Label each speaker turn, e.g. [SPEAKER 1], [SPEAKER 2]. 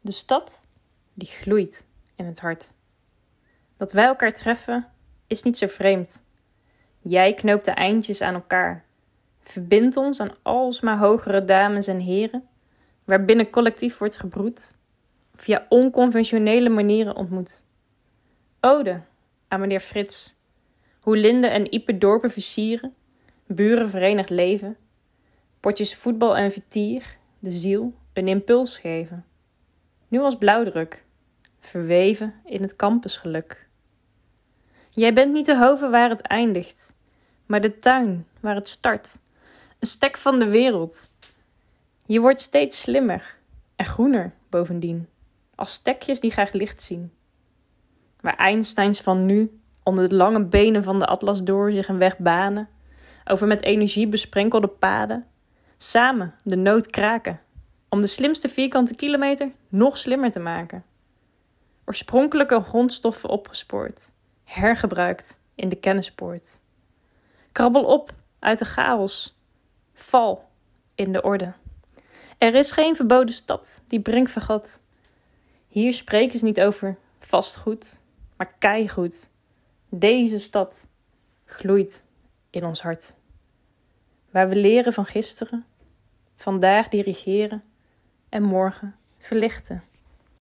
[SPEAKER 1] De stad, die gloeit in het hart. Dat wij elkaar treffen, is niet zo vreemd. Jij knoopt de eindjes aan elkaar. Verbindt ons aan alsmaar hogere dames en heren, waarbinnen collectief wordt gebroed, via onconventionele manieren ontmoet. Ode aan meneer Frits, hoe Linde en Ipe dorpen versieren, buren verenigd leven, potjes voetbal en vertier, de ziel een impuls geven. Nu als blauwdruk, verweven in het campusgeluk. Jij bent niet de hoven waar het eindigt, maar de tuin waar het start. Een stek van de wereld. Je wordt steeds slimmer en groener bovendien, als stekjes die graag licht zien. Waar Einsteins van nu onder de lange benen van de atlas door zich een weg banen, over met energie besprenkelde paden, samen de nood kraken, om de slimste vierkante kilometer nog slimmer te maken. Oorspronkelijke grondstoffen opgespoord, hergebruikt in de kennispoort. Krabbel op uit de chaos, val in de orde. Er is geen verboden stad die Brink vergat. Hier spreken ze niet over vastgoed, maar keigoed. Deze stad gloeit in ons hart. Waar we leren van gisteren, vandaag dirigeren en morgen verlichten.